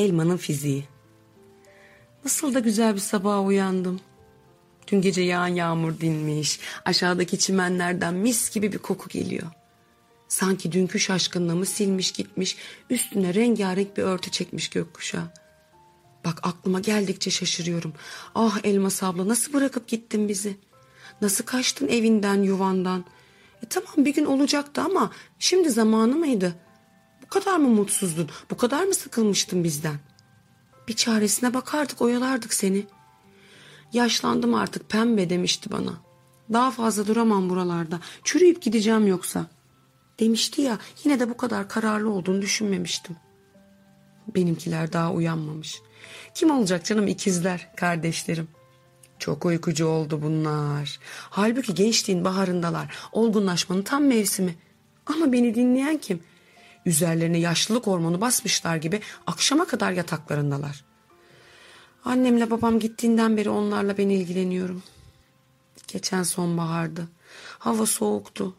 Elmanın fiziği. Nasıl da güzel bir sabaha uyandım. Dün gece yağan yağmur dinmiş. Aşağıdaki çimenlerden mis gibi bir koku geliyor. Sanki dünkü şaşkınlığımı silmiş gitmiş, üstüne rengarenk bir örtü çekmiş gökkuşağı. Bak aklıma geldikçe şaşırıyorum. Ah Elmas abla nasıl bırakıp gittin bizi? Nasıl kaçtın evinden, yuvandan? E tamam bir gün olacaktı ama şimdi zamanı mıydı? Kadar mı mutsuzdun? Bu kadar mı sıkılmıştın bizden? Bir çaresine bakardık, oyalardık seni. Yaşlandım artık pembe demişti bana. Daha fazla duramam buralarda. Çürüyüp gideceğim yoksa. Demişti ya yine de bu kadar kararlı olduğunu düşünmemiştim. Benimkiler daha uyanmamış. Kim olacak canım ikizler, kardeşlerim. Çok uykucu oldu bunlar. Halbuki gençliğin baharındalar. Olgunlaşmanın tam mevsimi. Ama beni dinleyen kim? Üzerlerine yaşlılık hormonu basmışlar gibi akşama kadar yataklarındalar. Annemle babam gittiğinden beri onlarla ben ilgileniyorum. Geçen sonbahardı. Hava soğuktu.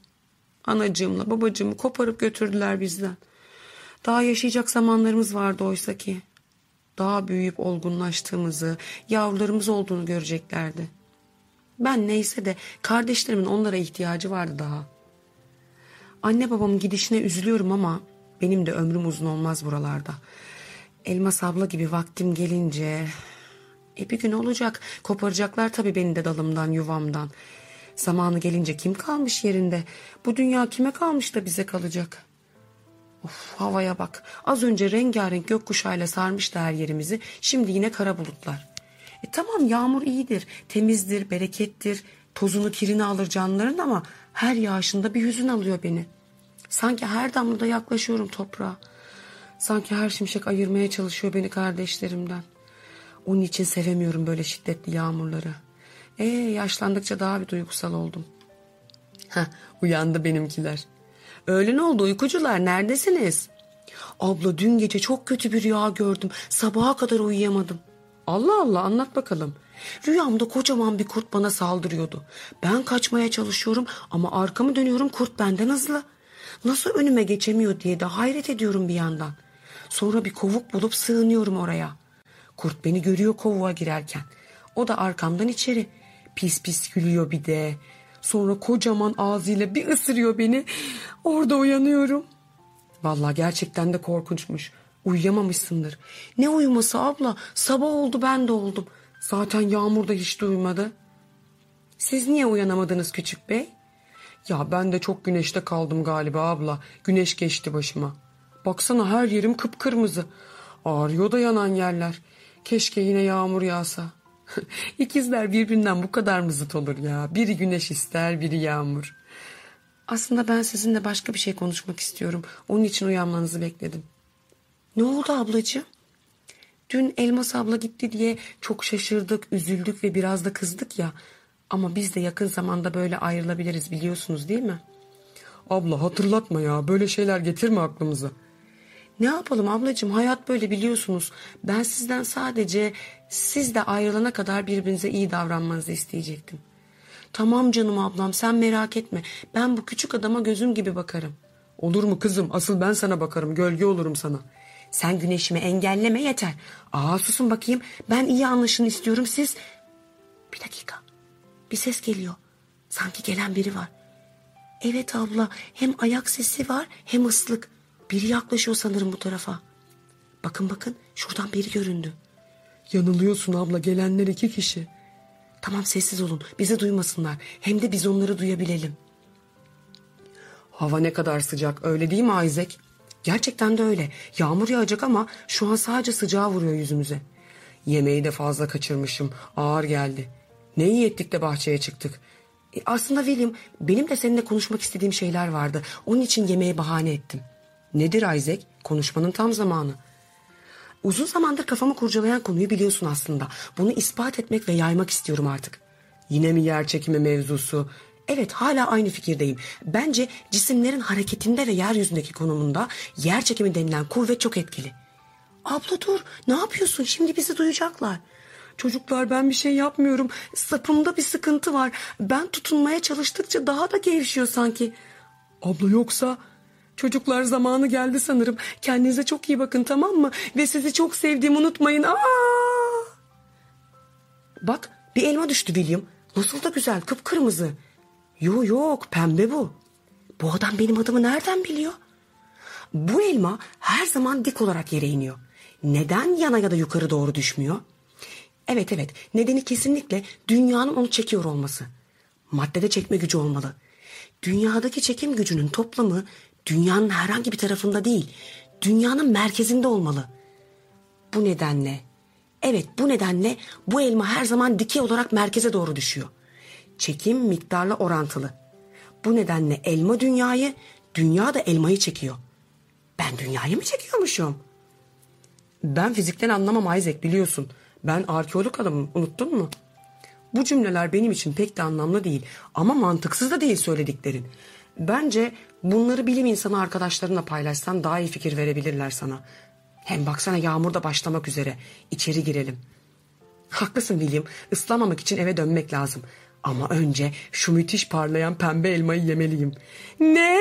Anacığımla babacığımı koparıp götürdüler bizden. Daha yaşayacak zamanlarımız vardı oysa ki. Daha büyüyüp olgunlaştığımızı, yavrularımız olduğunu göreceklerdi. Ben neyse de kardeşlerimin onlara ihtiyacı vardı daha. Anne babamın gidişine üzülüyorum ama benim de ömrüm uzun olmaz buralarda. Elmas abla gibi vaktim gelince... E bir gün olacak. Koparacaklar tabii beni de dalımdan, yuvamdan. Zamanı gelince kim kalmış yerinde? Bu dünya kime kalmış da bize kalacak? Of havaya bak. Az önce rengarenk gökkuşağıyla sarmıştı her yerimizi. Şimdi yine kara bulutlar. E tamam yağmur iyidir, temizdir, berekettir. Tozunu kirini alır canlıların ama her yağışında bir hüzün alıyor beni. Sanki her damlada yaklaşıyorum toprağa. Sanki her şimşek ayırmaya çalışıyor beni kardeşlerimden. Onun için sevemiyorum böyle şiddetli yağmurları. E yaşlandıkça daha bir duygusal oldum. Heh, uyandı benimkiler. Öğlen oldu uykucular neredesiniz? Abla dün gece çok kötü bir rüya gördüm. Sabaha kadar uyuyamadım. Allah Allah anlat bakalım. Rüyamda kocaman bir kurt bana saldırıyordu. Ben kaçmaya çalışıyorum ama arkamı dönüyorum kurt benden hızlı. Nasıl önüme geçemiyor diye de hayret ediyorum bir yandan. Sonra bir kovuk bulup sığınıyorum oraya. Kurt beni görüyor kovuğa girerken. O da arkamdan içeri. Pis pis gülüyor bir de. Sonra kocaman ağzıyla bir ısırıyor beni. Orada uyanıyorum. Vallahi gerçekten de korkunçmuş. Uyuyamamışsındır. Ne uyuması abla? Sabah oldu ben de oldum. Zaten Yağmur da hiç duymadı. Siz niye uyanamadınız küçük bey? Ya ben de çok güneşte kaldım galiba abla. Güneş geçti başıma. Baksana her yerim kıpkırmızı. Ağrıyor da yanan yerler. Keşke yine yağmur yağsa. İkizler birbirinden bu kadar mı zıt olur ya? Biri güneş ister, biri yağmur. Aslında ben sizinle başka bir şey konuşmak istiyorum. Onun için uyanmanızı bekledim. Ne oldu ablacığım? Dün Elmas abla gitti diye çok şaşırdık, üzüldük ve biraz da kızdık ya. Ama biz de yakın zamanda böyle ayrılabiliriz biliyorsunuz değil mi? Abla hatırlatma ya böyle şeyler getirme aklımıza. Ne yapalım ablacığım hayat böyle biliyorsunuz. Ben sizden sadece siz de ayrılana kadar birbirinize iyi davranmanızı isteyecektim. Tamam canım ablam sen merak etme. Ben bu küçük adama gözüm gibi bakarım. Olur mu kızım asıl ben sana bakarım gölge olurum sana. Sen güneşimi engelleme yeter. Aa susun bakayım ben iyi anlaşın istiyorum siz. Bir dakika bir ses geliyor. Sanki gelen biri var. Evet abla hem ayak sesi var hem ıslık. Biri yaklaşıyor sanırım bu tarafa. Bakın bakın şuradan biri göründü. Yanılıyorsun abla gelenler iki kişi. Tamam sessiz olun bizi duymasınlar. Hem de biz onları duyabilelim. Hava ne kadar sıcak öyle değil mi Isaac? Gerçekten de öyle. Yağmur yağacak ama şu an sadece sıcağı vuruyor yüzümüze. Yemeği de fazla kaçırmışım. Ağır geldi. Ne iyi ettik de bahçeye çıktık. E, aslında William benim de seninle konuşmak istediğim şeyler vardı. Onun için yemeğe bahane ettim. Nedir Isaac? Konuşmanın tam zamanı. Uzun zamandır kafamı kurcalayan konuyu biliyorsun aslında. Bunu ispat etmek ve yaymak istiyorum artık. Yine mi yer çekimi mevzusu? Evet hala aynı fikirdeyim. Bence cisimlerin hareketinde ve yeryüzündeki konumunda yer çekimi denilen kuvvet çok etkili. Abla dur ne yapıyorsun şimdi bizi duyacaklar. Çocuklar ben bir şey yapmıyorum. Sapımda bir sıkıntı var. Ben tutunmaya çalıştıkça daha da gevşiyor sanki. Abla yoksa Çocuklar zamanı geldi sanırım. Kendinize çok iyi bakın tamam mı? Ve sizi çok sevdiğimi unutmayın. Aa! Bak bir elma düştü William. Nasıl da güzel kıpkırmızı. Yok yok pembe bu. Bu adam benim adımı nereden biliyor? Bu elma her zaman dik olarak yere iniyor. Neden yana ya da yukarı doğru düşmüyor? Evet evet nedeni kesinlikle dünyanın onu çekiyor olması. Maddede çekme gücü olmalı. Dünyadaki çekim gücünün toplamı dünyanın herhangi bir tarafında değil, dünyanın merkezinde olmalı. Bu nedenle, evet bu nedenle bu elma her zaman dikey olarak merkeze doğru düşüyor. Çekim miktarla orantılı. Bu nedenle elma dünyayı, dünya da elmayı çekiyor. Ben dünyayı mı çekiyormuşum? Ben fizikten anlamam Isaac biliyorsun. Ben arkeolog adamım unuttun mu? Bu cümleler benim için pek de anlamlı değil ama mantıksız da değil söylediklerin. Bence bunları bilim insanı arkadaşlarınla paylaşsan daha iyi fikir verebilirler sana. Hem baksana yağmur da başlamak üzere. İçeri girelim. Haklısın William. Islamamak için eve dönmek lazım. Ama önce şu müthiş parlayan pembe elmayı yemeliyim. Ne?